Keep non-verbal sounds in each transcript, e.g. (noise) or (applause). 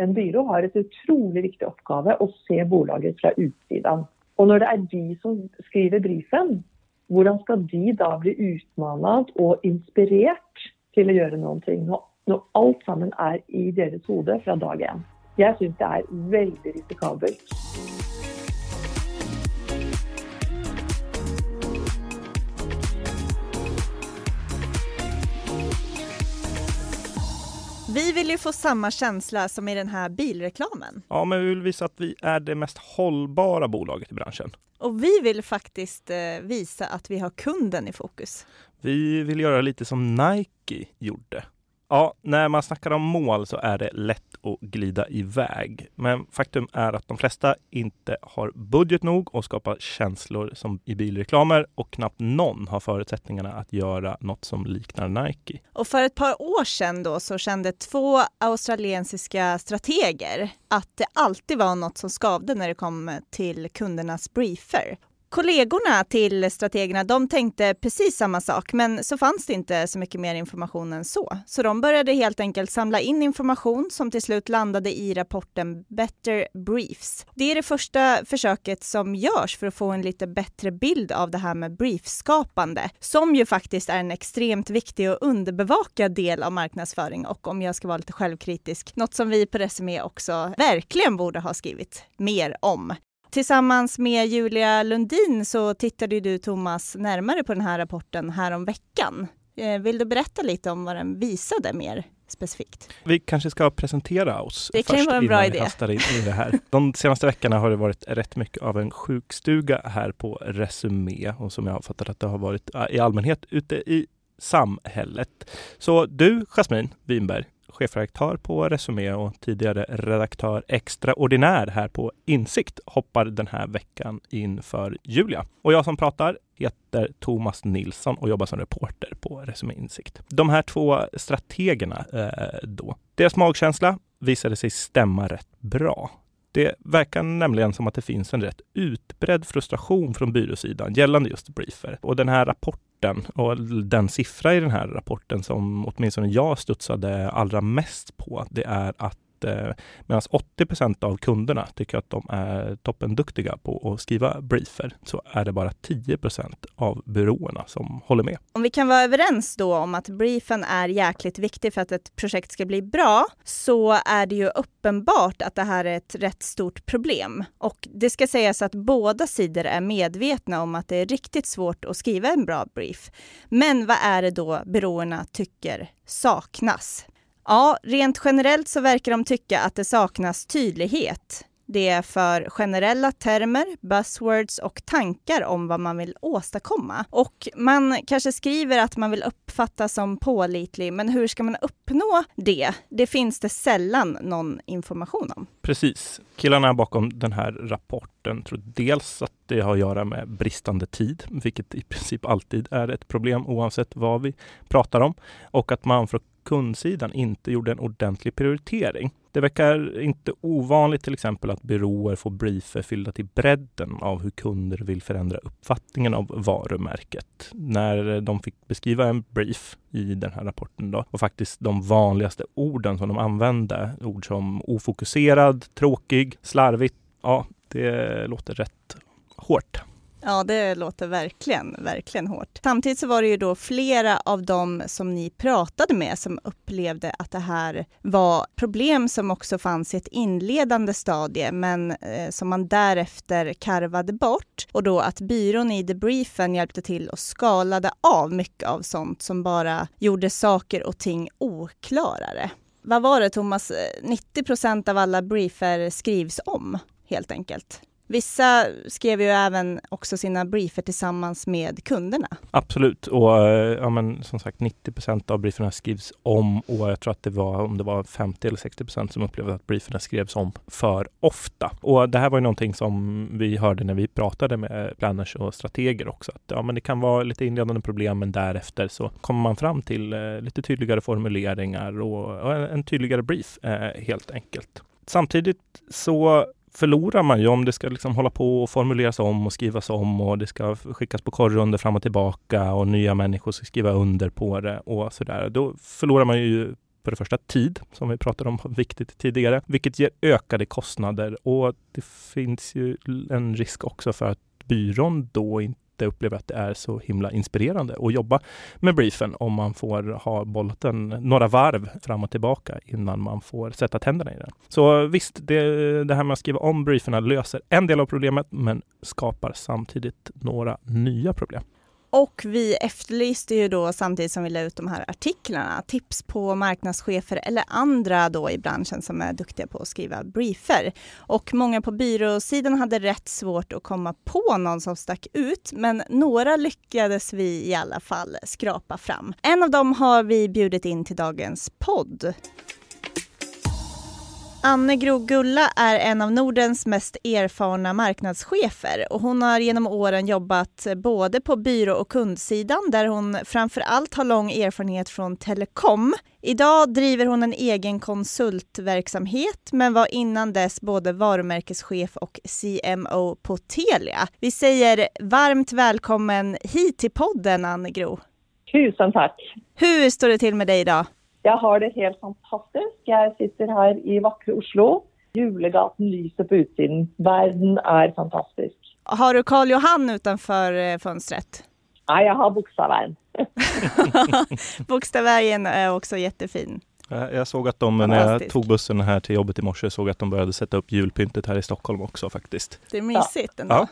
en byrå har et utrolig viktig oppgave å se bolaget fra utsiden. Og når det er de som skriver briefen, hvordan skal de da bli utmannet og inspirert til å gjøre noe när når alt sammen er i deres hode fra dag én? Jeg syns det er veldig risikabelt. Vi vill ju få samma känsla som i den här bilreklamen. Ja, men vi vill visa att vi är det mest hållbara bolaget i branschen. Och vi vill faktiskt eh, visa att vi har kunden i fokus. Vi vill göra lite som Nike gjorde. Ja, när man snackar om mål så är det lätt att glida iväg. Men faktum är att de flesta inte har budget nog att skapa känslor som i bilreklamer och knappt någon har förutsättningarna att göra något som liknar Nike. Och för ett par år sedan då så kände två australiensiska strateger att det alltid var något som skavde när det kom till kundernas briefer. Kollegorna till strategerna de tänkte precis samma sak, men så fanns det inte så mycket mer information än så. Så de började helt enkelt samla in information som till slut landade i rapporten Better Briefs. Det är det första försöket som görs för att få en lite bättre bild av det här med briefskapande, som ju faktiskt är en extremt viktig och underbevakad del av marknadsföring och om jag ska vara lite självkritisk, något som vi på Resumé också verkligen borde ha skrivit mer om. Tillsammans med Julia Lundin så tittade du Thomas närmare på den här rapporten här om veckan. Eh, vill du berätta lite om vad den visade mer specifikt? Vi kanske ska presentera oss det kan vara en bra idé. in i det här. De senaste veckorna har det varit rätt mycket av en sjukstuga här på Resumé och som jag har fattat att det har varit i allmänhet ute i samhället. Så du, Jasmin Winberg, chefredaktör på Resumé och tidigare redaktör extraordinär här på Insikt hoppar den här veckan in för Julia. Och jag som pratar heter Thomas Nilsson och jobbar som reporter på Resumé Insikt. De här två strategerna eh, då, deras magkänsla visade sig stämma rätt bra. Det verkar nämligen som att det finns en rätt utbredd frustration från byråsidan gällande just briefer. Och den här rapporten och den siffra i den här rapporten som åtminstone jag studsade allra mest på, det är att eh, medan 80% av kunderna tycker att de är toppenduktiga på att skriva briefer så är det bara 10% av byråerna som håller med. Om vi kan vara överens då om att briefen är jäkligt viktig för att ett projekt ska bli bra så är det ju uppenbart att det här är ett rätt stort problem. Och det ska sägas att båda sidor är medvetna om att det är riktigt svårt att skriva en bra brief. Men vad är det då byråerna tycker saknas? Ja, rent generellt så verkar de tycka att det saknas tydlighet. Det är för generella termer, buzzwords och tankar om vad man vill åstadkomma. Och man kanske skriver att man vill uppfattas som pålitlig, men hur ska man uppnå det? Det finns det sällan någon information om. Precis. Killarna bakom den här rapporten tror dels att det har att göra med bristande tid, vilket i princip alltid är ett problem oavsett vad vi pratar om. Och att man från kundsidan inte gjorde en ordentlig prioritering. Det verkar inte ovanligt till exempel att byråer får briefer fyllda till bredden av hur kunder vill förändra uppfattningen av varumärket. När de fick beskriva en brief i den här rapporten då, och faktiskt de vanligaste orden som de använde, ord som ofokuserad, tråkig, slarvig. ja, det låter rätt hårt. Ja, det låter verkligen, verkligen hårt. Samtidigt så var det ju då flera av dem som ni pratade med som upplevde att det här var problem som också fanns i ett inledande stadie, men eh, som man därefter karvade bort. Och då att byrån i debriefen hjälpte till och skalade av mycket av sånt som bara gjorde saker och ting oklarare. Vad var det Thomas, eh, 90 procent av alla briefer skrivs om helt enkelt? Vissa skrev ju även också sina briefer tillsammans med kunderna. Absolut, och eh, ja, men, som sagt 90 procent av brieferna skrivs om och jag tror att det var om det var 50 eller 60 procent som upplevde att brieferna skrevs om för ofta. Och det här var ju någonting som vi hörde när vi pratade med planners och strateger också. Att, ja, men det kan vara lite inledande problem, men därefter så kommer man fram till eh, lite tydligare formuleringar och, och en, en, tydligare brief eh, helt enkelt. Samtidigt så förlorar man ju om det ska liksom hålla på och formuleras om och skrivas om och det ska skickas på korrunder fram och tillbaka och nya människor ska skriva under på det och sådär. Då förlorar man ju för det första tid, som vi pratade om (laughs) viktigt tidigare, vilket ger ökade kostnader och det finns ju en risk också för att byrån då inte upplever att det är så himla inspirerande att jobba med briefen om man får ha bollat den några varv fram och tillbaka innan man får sätta tänderna i den. Så visst, det, det här med att skriva om brieferna löser en del av problemet men skapar samtidigt några nya problem. Och vi efterlyste ju då samtidigt som vi la ut de här artiklarna tips på marknadschefer eller andra då i branschen som är duktiga på att skriva briefer. Och många på byråsidan hade rätt svårt att komma på någon som stack ut, men några lyckades vi i alla fall skrapa fram. En av dem har vi bjudit in till dagens podd. Anne Grogulla är en av Nordens mest erfarna marknadschefer och hon har genom åren jobbat både på byrå och kundsidan där hon framför allt har lång erfarenhet från telekom. Idag driver hon en egen konsultverksamhet men var innan dess både varumärkeschef och CMO på Telia. Vi säger varmt välkommen hit till podden Anne Gro. Tusen tack! Hur står det till med dig idag? Jag har det helt fantastiskt. Jag sitter här i vackra Oslo. Julegaten lyser på utsidan. Världen är fantastisk. Har du Karl Johan utanför eh, fönstret? Nej, jag har Bokstavvägen. (laughs) Bokstavvägen är också jättefin. Jag såg att de, när jag tog bussen här till jobbet i morse, såg att de började sätta upp julpyntet här i Stockholm också faktiskt. Det är mysigt ja. ändå. Ja.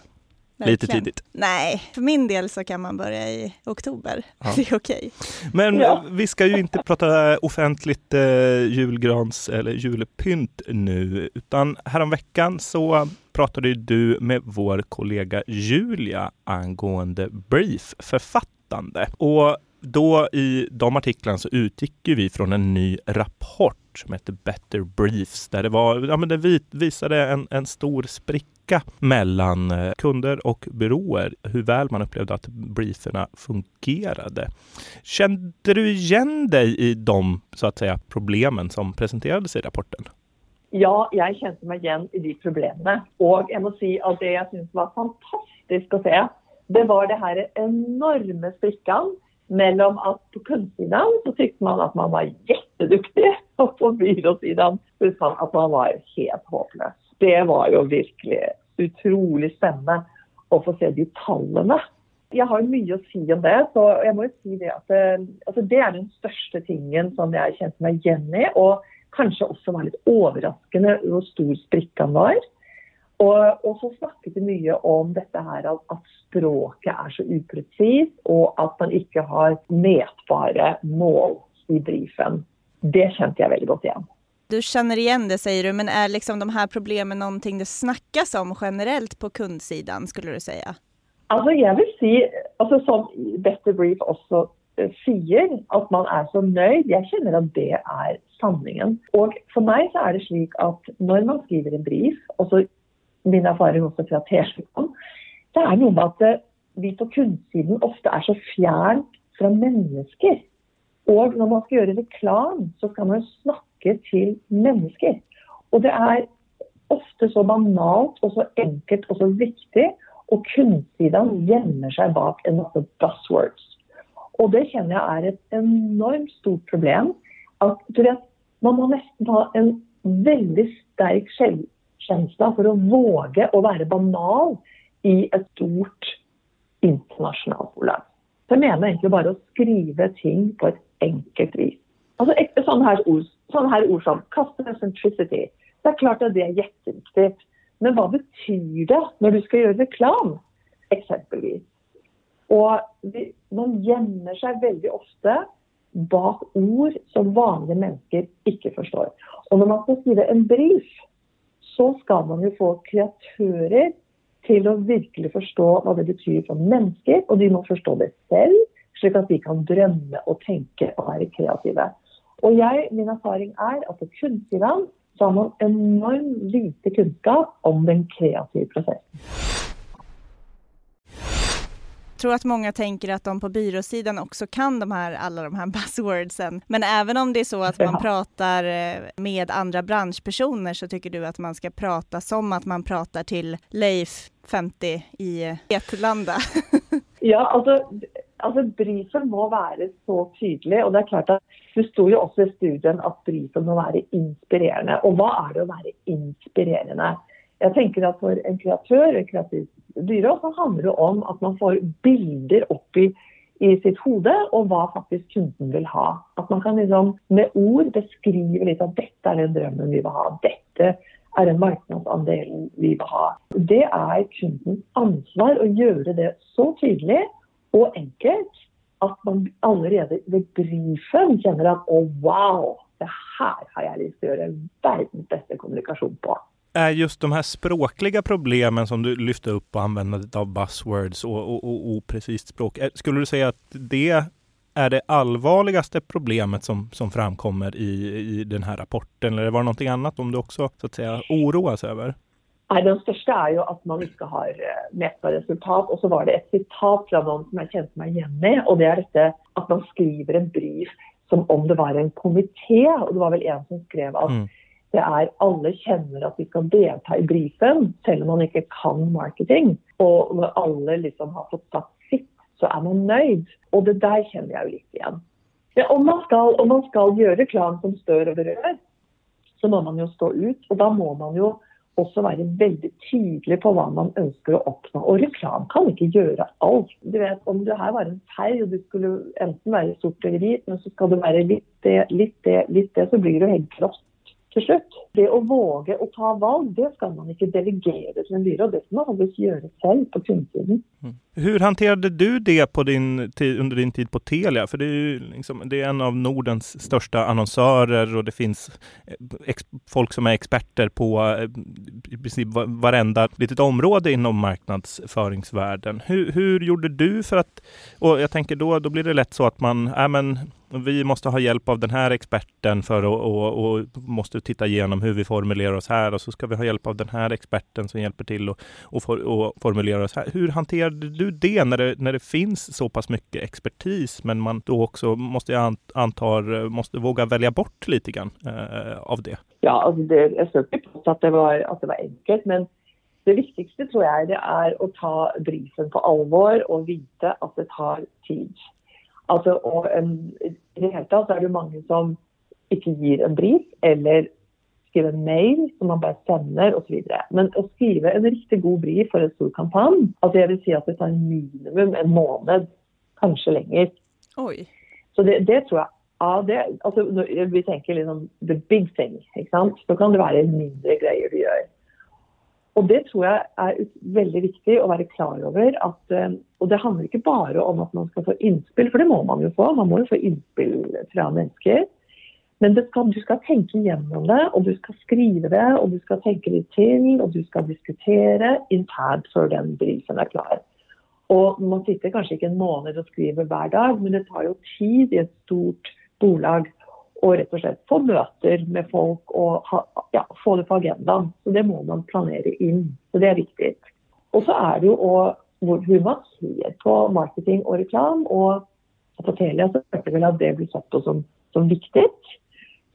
Lite tidigt. Nej, för min del så kan man börja i oktober. Ja. (laughs) Det är okej. Men ja. vi ska ju inte prata offentligt eh, julgrans eller julpynt nu, utan häromveckan så pratade du med vår kollega Julia angående briefförfattande. Och då i de artiklarna så utgick vi från en ny rapport som heter Better Briefs där det var, ja men det visade en, en stor spricka mellan eh, kunder och byråer, hur väl man upplevde att brieferna fungerade. Kände du igen dig i de så att säga problemen som presenterades i rapporten? Ja, jag kände mig igen i de problemen. Och jag måste säga att det jag tyckte var fantastiskt att se, det var det här enorma sprickan mellan att på kundsidan så tyckte man att man var jätteduktig och på byråsidan tyckte man att man var helt hopplös. Det var ju verkligen otroligt spännande att få se de talen. Jag har mycket att säga om det, så jag måste säga det att eh, alltså det är den största tingen som jag kände mig igen i och kanske också var lite överraskande hur stor sprickan var. Och, och så snakket vi mycket om detta här att, språket är så uprecist och att man inte har mätbara mål i briefen. Det kände jag väldigt gott igen. Du känner igen det säger du, men är liksom de här problemen någonting det snackas om generellt på kundsidan skulle du säga? Alltså jag vill säga, alltså som Better Brief också eh, säger, att man är så nöjd. Jag känner att det är sanningen. Och för mig så är det så att när man skriver en brief och så min erfarenhet också från T-slutten, det är nog med eh, vi på kundsidan ofta är så fjärran från människor. Og når man skal gjøre reklam, så skal man snakke til mennesker. Og det er ofte så banalt og så enkelt og så viktig. Og kunstsidene gjemmer seg bak en masse buzzwords. Og det kjenner jeg er et enormt stort problem. At man må nesten ha en veldig sterk selvkjensle självkänsla för att våga være vara banal i ett stort internationellt bolag. Så jag menar egentligen bara att skriva ting på ett enkelt vis. Alltså sådana här ord, sådana här ord som customer centricity. Det är klart att det är jätteviktigt. Men vad betyder det när du ska göra reklam, exempelvis? Och man gömmer sig väldigt ofta bak ord som vanliga människor inte förstår. Och när man ska skriva en brief så ska man ju få kreatörer till att verkligen förstå vad det betyder för människor och de måste förstå det selv, slik att de kan drömma och tänka och vara kreativa. Och jeg, min erfaring är att på kundsidan så har man enormt lite kunskap om den kreativa processen tror att många tänker att de på byråsidan också kan de här, alla de här (laughs) buzzwordsen. Men även om det är så att man ja. pratar eh, med andra branschpersoner så tycker du att man ska prata som att man pratar till Leif 50 i Vetlanda? (laughs) ja, alltså Altså, Brifen må være så tydelig. og Det er klart at det sto jo også i studien at brifen må være inspirerende. Og hva er det å være inspirerende? Jeg tenker at For en kreatør et kreativt byrå så handler det om at man får bilder opp i, i sitt hode og hva faktisk kunden vil ha. At man kan liksom med ord beskrive litt at dette er den drømmen vi vil ha. Dette er den markedsandelen vi vil ha. Det er kundens ansvar å gjøre det så tydelig og enkelt at man allerede ved brifen kjenner at å, wow, det her har jeg lyst til å gjøre verdens beste kommunikasjon på. Är just de här språkliga problemen som du lyfte upp och användandet av buzzwords och, och, och oprecist språk. Skulle du säga att det är det allvarligaste problemet som, som framkommer i, i den här rapporten? Eller var det någonting annat om du också så att säga oroas över? Nei, Den største er jo at man ikke har eh, mätbart resultat. Og så var det et sitat fra noen som jeg kjente meg igjen med. Og det er dette at man skriver en brief som om det var en komité. Og det var vel en som skrev at mm det är alla känner att de ska delta i briefen, även om man inte kan marketing. Och när alla liksom har fått sagt sitt, så är man nöjd. Och det där känner jag ju lite igen. Ja, om, man ska om man ska göra reklam som stör och berör så måste man ju stå ut. och då måste man ju också vara väldigt tydlig på vad man önskar att uppnå. Och reklam kan inte göra allt. Du vet, Om det här var en färg och du skulle enten vara sort eller vit, men så ska du vara lite det, lite det, lite det, så blir du helt kross till slut. Det att våga och ta val, det ska man inte delegera till en byrå. Det ska man faktiskt göra själv på kundsidan. Mm. Hur hanterade du det på din under din tid på Telia? För det är ju liksom, det är en av Nordens största annonsörer och det finns eh, ex, folk som är experter på eh, i princip varenda litet område inom marknadsföringsvärlden. Hur, hur gjorde du för att, och jag tänker då, då blir det lätt så att man, äh, men vi måste ha hjälp av den här experten för att och, och, måste titta igenom hur vi formulerar oss här och så ska vi ha hjälp av den här experten som hjälper till och, och, for, och formulera oss här. Hur hanterade du det när, det när det finns så pass mycket expertis men man då också måste jag antar måste våga välja bort lite grann eh, av det? Ja, alltså det, jag sökte på att det, var, att det var enkelt men det viktigaste tror jag det är att ta briefen på allvar och veta att det tar tid. Alltså, och en, I det hela taget är det många som inte ger en brief eller skriver en mail som man bare sender osv. Men å skrive en riktig god brief for en stor kampanje, altså jeg vil si at det tar minimum en måned, kanskje lenger. Oi. Så det, det tror jeg ja, det, altså, Vi tenker liksom the big thing. ikke sant? Så kan det være mindre greier du gjør. Og det tror jeg er veldig viktig å være klar over. At, eh, og det handler ikke bare om at man skal få innspill, for det må man jo få. Man må jo få innspill fra mennesker. Men ska, du ska tänka igenom det, och du ska skriva det, och du ska tänka litt till, och du ska diskutera internt för den briefen är klar. Och Man sitter kanske inte en månad och skriver varje dag, men det tar ju tid i ett stort bolag att rett och slett få möten med folk och ha, ja, få det på agendan. Så Det måste man planera in, Så Det är viktigt. Och så är det ju òg hur man ser på marketing och reklam. och på Telia så hørte vel att det blir sett som, som viktigt.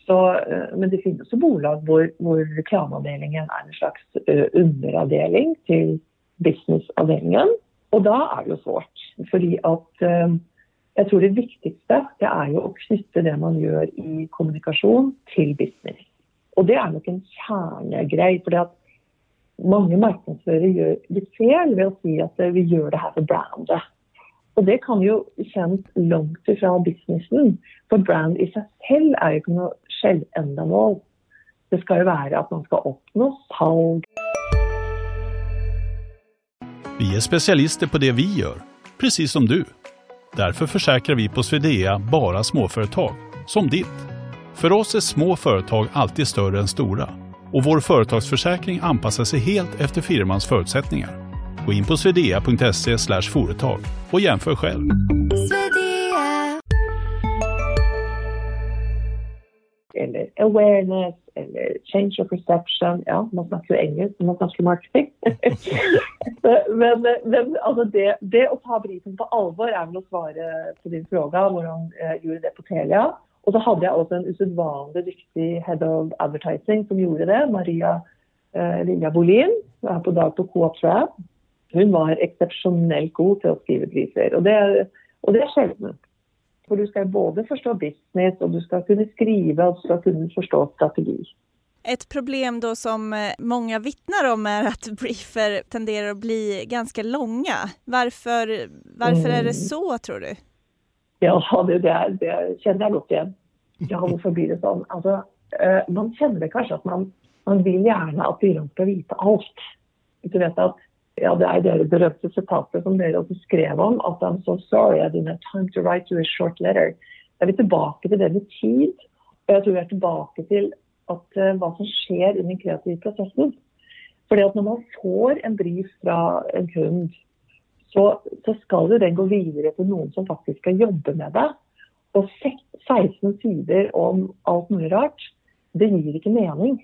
Så, eh, men det finnes jo bolag hvor, hvor reklameavdelingen er en slags eh, uh, underavdeling til businessavdelingen. Og da er det jo svårt. Fordi at uh, eh, jeg tror det viktigste det er jo å knytte det man gjør i kommunikasjon, til business. Og det er nok en kjernegreie. för at mange markedsførere gjør litt feil ved å si at vi gjør det her for brandet. Og det kan jo kjennes langt ifra businessen. For brand i seg selv er jo ikke noe selvendemål. Det skal jo være at man skal oppnå salg. Vi er spesialister på det vi gjør, precis som du. Därför försäkrar vi på Swedea bara småföretag, som ditt. För oss är små företag alltid större än stora och vår företagsförsäkring anpassar sig helt efter firmans förutsättningar. Gå in på swedea.se företag och jämför själv. Eller awareness eller change of perception. Ja, man snakker jo engelsk når man snakker marketing. (laughs) men, men altså det, det, å ta brisen på alvor er vel å svare på din spørsmål hvordan jeg gjorde det på Telia. Og så hadde jeg også en usedvanlig dyktig head of advertising som gjorde det. Maria eh, Lilja Bolin, som er på dag på Coop Trap. Hun var eksepsjonelt god til å skrive briser. Og det Och det är sällan. För du ska både förstå business och du ska kunna skriva och du ska kunna förstå strategi. Ett problem då som eh, många vittnar om är att (laughs) briefer tenderar att bli ganska långa. Varför, varför är det Mm. så tror du? Ja, (laughs) det, det, det känner jag gott igen. Ja, varför blir det så? Alltså, eh, man känner kanske att man, man vill gärna att byrån ska veta allt. Du vet att ja, det är det berömda citatet som dere også skrev om, att I'm so sorry I didn't have time to write you a short letter. Är vi tillbaka till det med tid? Och jag tror vi är tillbaka till at, uh, eh, vad som sker i den kreativa processen. För at när man får en brief från en kund så, så skal jo den gå videre til noen som faktisk skal jobbe med det. Og 16 sider om alt mulig rart, det gir ikke mening.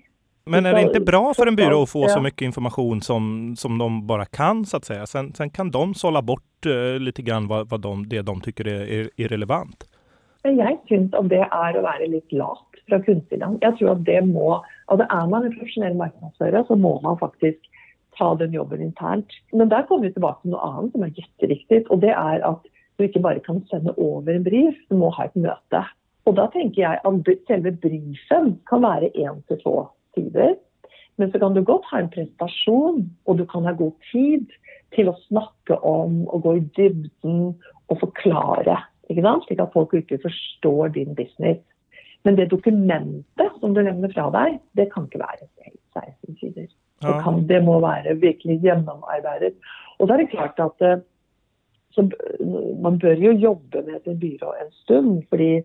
Men är det inte bra för en byrå att få så mycket information som, som de bara kan så att säga? Sen, sen kan de sålla bort eh, lite grann vad, vad de, det de tycker är, är irrelevant. Men jeg syns at det er å være litt lat fra kundesiden. Jeg tror at det må Altså er man en profesjonell markedsfører, så må man faktisk ta den jobben internt. Men der kommer vi tilbake til noe annet som er jätteviktig, og det er at du ikke bare kan sende over en brief, du må ha et møte. Og da tenker jeg at br- selve briefen kan være én til to sider. Men så kan du godt ha en presentasjon, og du kan ha god tid til å snakke om og gå i dybden og forklare. Ikke sant? Slik at folk virkelig forstår din business. Men det dokumentet som du levner fra deg, det kan ikke være 16 sider. Det, kan, det må være virkelig gjennomarbeidet. Og så er det klart at eh, så, b- man bør jo jobbe med sin byrå en stund. Fordi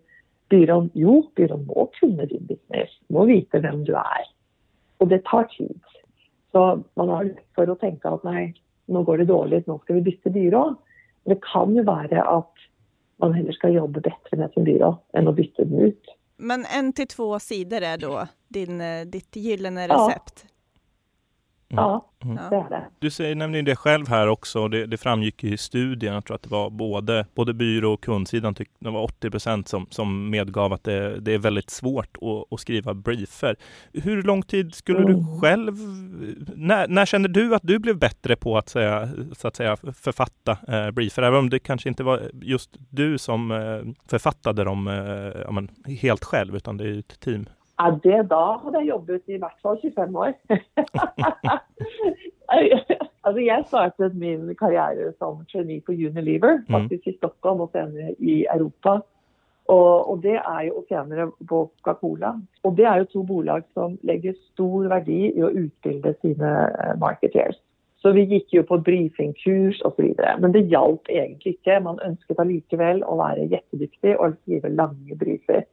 byrån, jo, byrån må kunne din business, må vite hvem du er. Og det tar tid. Så man har lett for å tenke at nei, nå går det dårlig, nå skal vi bytte byrå. Men det kan jo være at man heller skal jobbe bedre med sin byrå enn å bytte den ut. Men en till två sidor är då din, eh, ditt gyllene recept. Ja, Mm. det er det. Du säger nämligen det själv här också och det, det framgick i studien. Jag tror att det var både, både byrå och kundsidan. Tyck, det var 80 procent som, som medgav att det, det är väldigt svårt att, att skriva briefer. Hur lång tid skulle du Mm. själv... När, när kände du att du blev bättre på att, säga, så att säga, författa eh, briefer? Även om det kanske inte var just du som eh, författade dem eh, ja, men, helt själv, utan det är ett team. Ja, det da hadde jeg jobbet i hvert fall 25 år. (laughs) altså, jeg startet min karriere som trainee på Unilever, faktisk i Stockholm og senere i Europa. Og, og det er jo, og senere på Coca-Cola. Og det er jo to bolag som legger stor verdi i å utbilde sine eh, marketeers. Så vi gikk jo på briefingkurs osv. Men det hjalp egentlig ikke. Man ønsket allikevel å være jettedyktig og skrive lange briefer.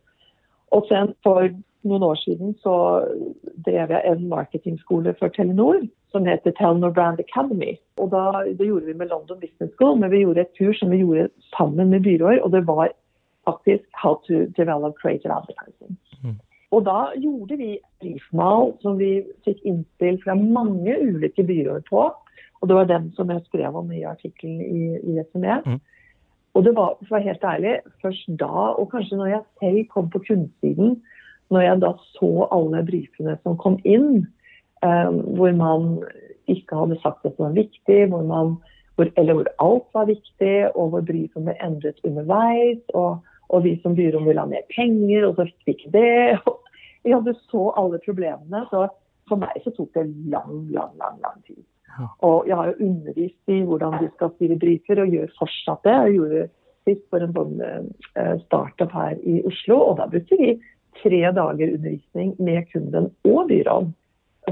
Og sen for noen år siden så drev jeg en marketingskole for Telenor som heter Telenor Brand Academy. Og da, det gjorde vi med London Business School, men vi gjorde et kurs som vi gjorde sammen med byråer, og det var faktisk How to Develop Creative Advertising. Mm. Og da gjorde vi briefmal som vi fikk innspill fra mange ulike byråer på. Og det var den som jeg skrev om i artikkelen i, i SME. Mm. Og det var, for å være helt ærlig, først da, og kanskje når jeg selv kom på kundesiden, når jeg da så alle briefene som kom inn, eh, hvor man ikke hadde sagt at det var viktig, hvor man, hvor, eller hvor alt var viktig, og hvor brifen ble endret underveis, og, og vi som byrå ville ha mer penger, og så fikk vi ikke det. (laughs) Og jeg hadde så alle problemene, så for meg så tok det lang, lang, lang, lang tid. Og jeg har jo undervist i hvordan du skal skrive briefer, og gjør fortsatt det. Jeg gjorde sist for en sånn eh, startup her i Oslo, og da brukte vi tre dager undervisning med kunden og byrån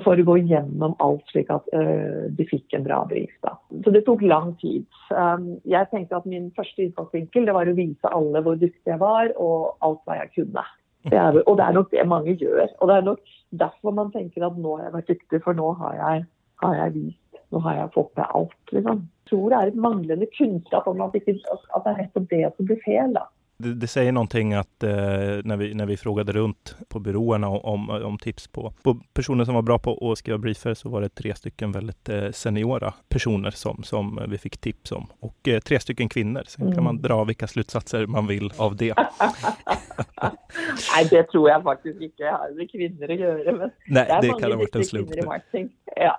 for å gå gjennom alt slik at uh, de fikk en bra brief. Da. Så det tok lang tid. Um, jeg tenkte at min første innfallsvinkel det var å vise alle hvor dyktig jeg var, og alt hva jeg kunne. Det er, og det er nok det mange gjør. Og det er nok derfor man tenker at nå har jeg vært dyktig, for nå har jeg, har jeg vist, nå har jeg fått med alt. Liksom. Jeg tror det er et manglende kunnskap om at, ikke, at det er nettopp det som blir fel. da. Det, det säger någonting att eh, när, vi, när vi frågade runt på byråerna om, om tips på, på personer som var bra på att skriva briefer så var det tre stycken väldigt eh, seniora personer som, som vi fick tips om och eh, tre stycken kvinnor. Sen kan Mm. man dra vilka slutsatser man vill av det. (laughs) Nei, det tror jeg faktisk ikke har med kvinner å gjøre. Men Nej, det det kan ha varit en slump. i marketing. Ja.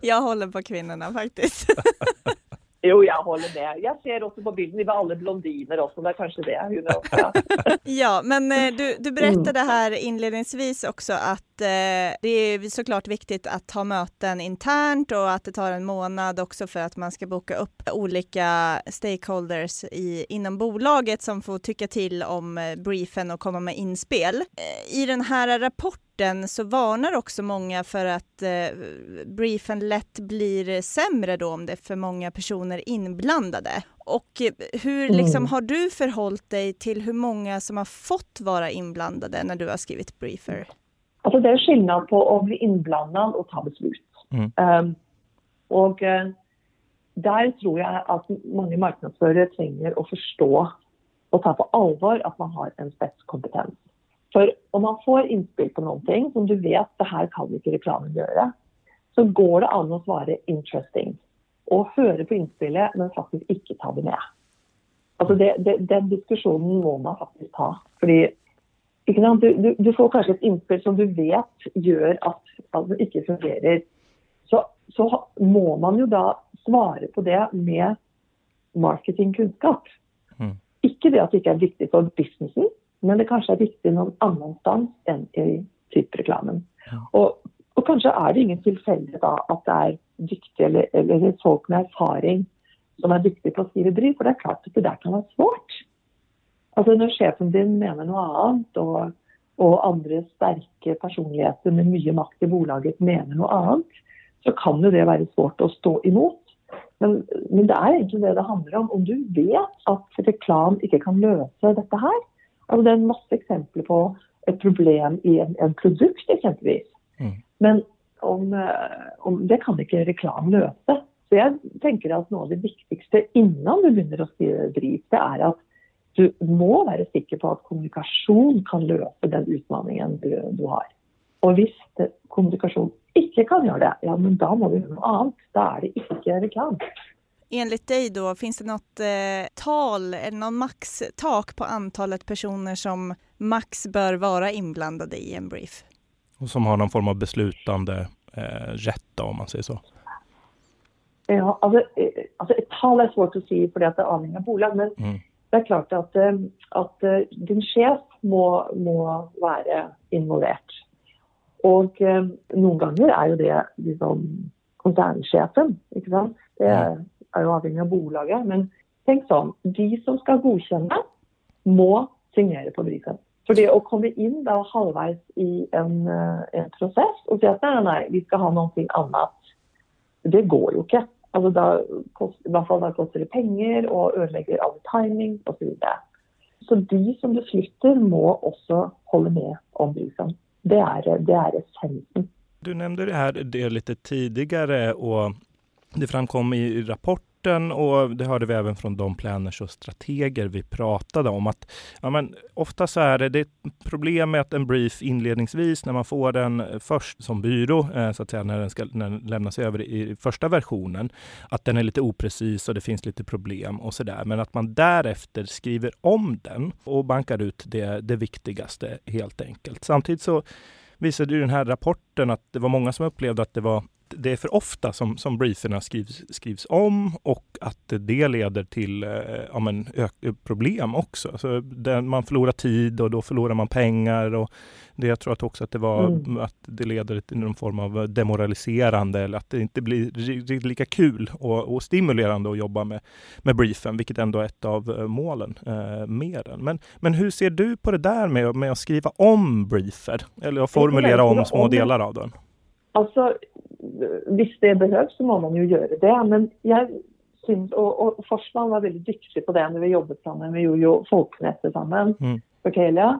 Jag håller på kvinnorna faktiskt. (laughs) Jo, jeg holder med. Jeg ser også på bildene, de var alle blondiner også. Det er kanskje det. Er også, (laughs) ja. Men eh, du, du berättade här inledningsvis också att eh, det är såklart viktigt att ha möten internt och att det tar en månad också för att man ska boka upp olika stakeholders i, inom bolaget som får tycka till om eh, briefen och komma med inspel. Eh, I den här rapporten så varnar också många för att eh, briefen lätt blir sämre då om det är för många personer inblandade. Och eh, hur liksom, Mm. har du förhållit dig till hur många som har fått vara inblandade när du har skrivit briefer? Altså, det er skillnad på å bli innblandet og ta beslut. Mm. Um, og eh, der tror jeg at mange markedsførere trenger å forstå og ta på alvor at man har en spetskompetens. For om man får innspill på noen ting som du vet det her kan ikke reklamen gjøre, så går det an å svare 'interesting' og høre på innspillet, men faktisk ikke ta det med. Altså det, det, Den diskusjonen må man faktisk ta. Sant? Du, du, du får kanskje et innspill som du vet gjør at, at det ikke fungerer. Så, så må man jo da svare på det med marketingkunnskap. Mm. Ikke det at det ikke er viktig for businessen, men det kanskje er viktig noen annenstans enn i typereklamen. Ja. Og, og kanskje er det ingen tilfeldighet da at det er dyktige eller, eller folk med erfaring som er dyktige på å skrive brief, for det er klart at det der kan være svårt. Altså Når sjefen din mener noe annet, og, og andre sterke personligheter med mye makt i bolaget mener noe annet, så kan det være svårt å stå imot. Men, men det er egentlig det det handler om. Om du vet at reklam ikke kan løse dette her altså Det er masse eksempler på et problem i en, en produkt, eksempelvis. Mm. Men om, eh, om, det kan ikke reklam løse. Så jeg tenker at noe av det viktigste innan du begynner å skrive brief, det er at du må være sikker på at kommunikasjon kan løse den utfordringen du, du har. Og hvis det, kommunikasjon ikke kan gjøre det, ja, men da må vi gjøre noe annet. Da er det ikke reklam. Enligt dig då, finns det något eh, tal eller någon maxtak på antalet personer som max bör vara inblandade i en brief? Och som har någon form av beslutande eh, rätt då, om man säger så. Ja, altså, eh, altså Et tall er svårt å si fordi at det er avhengig av bolag, men Mm. det er klart at, eh, at eh, din sjef må, må være involvert. Og eh, noen ganger er jo det liksom konsernsjefen, ikke sant. Det er jo avhengig av bolaget. Men tenk sånn, de som skal godkjenne, må signere på brifen. For det å komme inn da halvveis i en, eh, en prosess og si at nei, nei, vi skal ha noe annet, det går jo ikke. Altså da, kost, I hvert fall da koster det penger og ødelegger all timing osv. Så, så de som beslutter, må også holde med om brifen. Det er, det er essensen. Du nämnde det här det lite tidigare och det framkom i rapporten och det hörde vi även från de planners och strateger vi pratade om att ja, men ofta så är det, det är ett problem med att en brief inledningsvis när man får den eh, först som byrå, eh, så att säga, när den, ska, när den lämnas över i första versionen, att den är lite oprecis och det finns lite problem och så där. Men att man därefter skriver om den och bankar ut det, det viktigaste helt enkelt. Samtidigt så visade ju den här rapporten att det var många som upplevde att det var det är för ofta som, som brieferna skrivs, skrivs om och att det leder till eh, ja, men, problem också. Alltså, det, man förlorar tid och då förlorar man pengar. Och det, jag tror att också att det, var, Mm. att det leder till någon form av demoraliserande eller att det inte blir riktigt lika kul och, och stimulerande att jobba med, med briefen, vilket ändå är ett av eh, målen eh, med den. Men, men hur ser du på det där med, med att skriva om briefer? Eller att formulera om små delar av den? Altså, Hvis det behøves, så må man jo gjøre det. Men jeg syns, og, og Forsman var veldig dyktig på det når vi jobbet sammen. Vi gjorde jo Folkeneset sammen. Mm. Fortelia.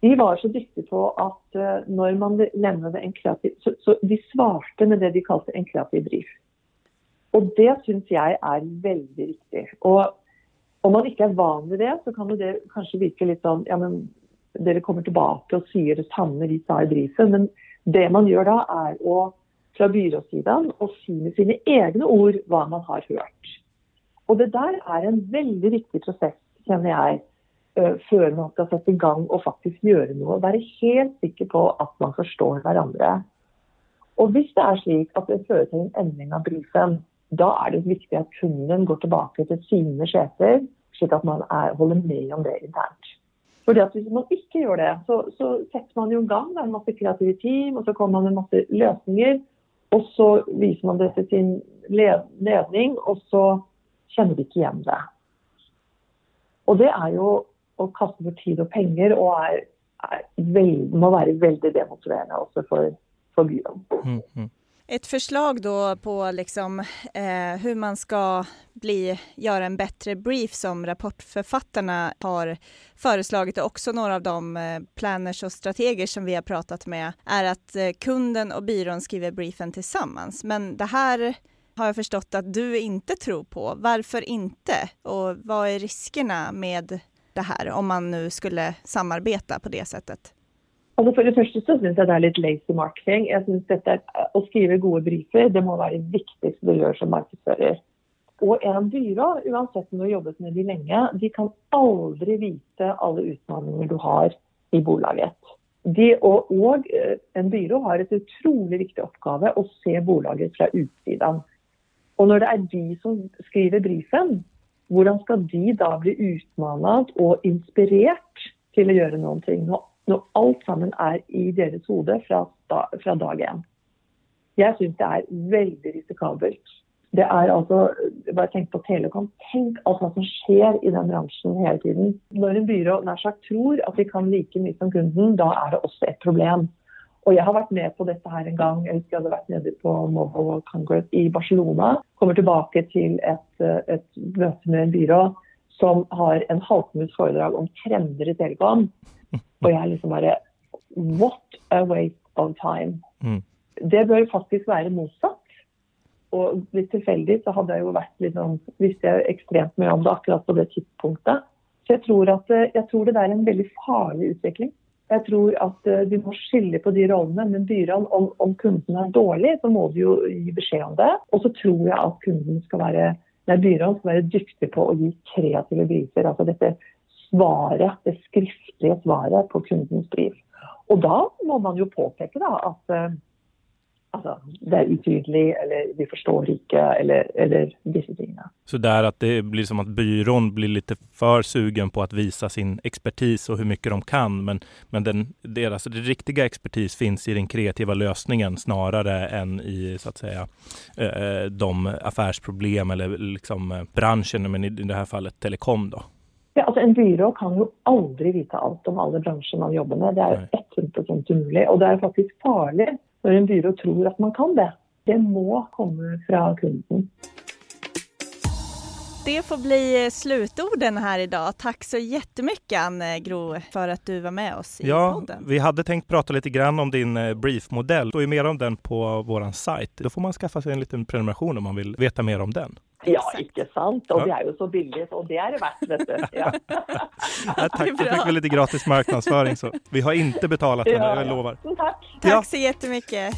De var så dyktige på at eh, når man levnet en kreativ så, så de svarte med det de kalte en kreativ brief. Og det syns jeg er veldig viktig. Og om man ikke er van ved det, så kan det kanskje virke litt sånn ja, men dere kommer tilbake og sier det samme vi sa i briefen. Men det man gjør da, er å fra byråsidan och si med sina egna ord vad man har hört. Och det där är en väldigt viktig process känner jag eh, før man skal sette i gang og faktisk gjøre noe. Være helt sikker på att man förstår varandra. Och om det är slik att det fører til en endring av briefen, då är det viktigt att kunden går tillbaka till sina chefer. slik att man är, håller med om det internt. För at Hvis man inte gör det, så, så sätter man jo i gang en masse kreative team, och så kommer man med masse lösningar. Och så visar man det till sin ledning, och så känner de inte igen det. Och det är ju att kasta bort tid och pengar och är, är veld, må være väldigt demotiverande också för, för byrån. Mm, mm. Ett förslag då på liksom, eh, hur man ska bli, göra en bättre brief som rapportförfattarna har föreslagit och också några av de eh, planners och strateger som vi har pratat med är att eh, kunden och byrån skriver briefen tillsammans. Men det här har jag förstått att du inte tror på. Varför inte? Och vad är riskerna med det här om man nu skulle samarbeta på det sättet? Altså for det første så syns jeg det er litt lazy marketing. Jeg synes dette er, eh, Å skrive gode briefer det må være det viktigste du gjør som markedsfører. Og en byrå, uansett om du har jobbet med de lenge, de kan aldri vite alle utfordringer du har i bolaget. De, og, og, en byrå har et utrolig viktig oppgave å se bolaget fra utsiden. Og når det er de som skriver briefen, hvordan skal de da bli utmannet og inspirert til å gjøre noen ting? Når når alt sammen er i deres hode fra, fra dag én. Jeg syns det er veldig risikabelt. Det er altså, bare tenk på Telekom. Tenk alt hva som skjer i den bransjen hele tiden. Når en byrå nær sagt tror at vi kan like mye som kunden, da er det også et problem. Og jeg har vært med på dette her en gang. Jeg husker jeg hadde vært nede på Mobile Congress i Barcelona. Kommer tilbake til et, et møte med en byrå som har en halvtimes foredrag om trender i Telekom. (laughs) Og jeg liksom bare What a waste of time. Mm. Det bør faktisk være motsatt. Og litt tilfeldig så hadde jeg jo vært sånn Visste jeg ekstremt mye om det akkurat på det tidspunktet. Så jeg tror, at, jeg tror det er en veldig farlig utvikling. Jeg tror at uh, vi må skille på de rollene. Men byråene, om, om kunden er dårlig, så må de jo gi beskjed om det. Og så tror jeg at kunden skal være det nei, byråen som være dyktig på å gi kreative briefer. Altså dette svaret, det skriftlige svaret på kundens brief. Og da må man jo påpeke da, at uh, eh, altså, det er utydelig, eller vi forstår ikke, eller, eller disse tingene. Så där att det blir som att byrån blir lite för sugen på att visa sin expertis och hur mycket de kan, men, men den, deras det riktiga expertis finns i den kreativa lösningen snarare än i så att säga eh, de affärsproblem eller liksom branschen, men i det här fallet telekom då. Ja, altså En byrå kan jo aldri vite alt om alle bransjer man jobber med. Det er jo 100 umulig. Og det er faktisk farlig når en byrå tror at man kan det. Det må komme fra kunden. Det får bli slutorden här idag. Tack så jättemycket Anne Gro för att du var med oss i ja, podden. Vi hade tänkt prata lite grann om din eh, briefmodell. Det står ju mer om den på vår sajt. Då får man skaffa sig en liten prenumeration om man vill veta mer om den. Ja, ikke sant? Og ja. det er jo så billig, og det er det verdt, vet du. Ja. (laughs) ja, tack, (laughs) då fick vi lite gratis marknadsföring. Så. Vi har inte betalat den, ja, jag lovar. Tack. Tack så jättemycket.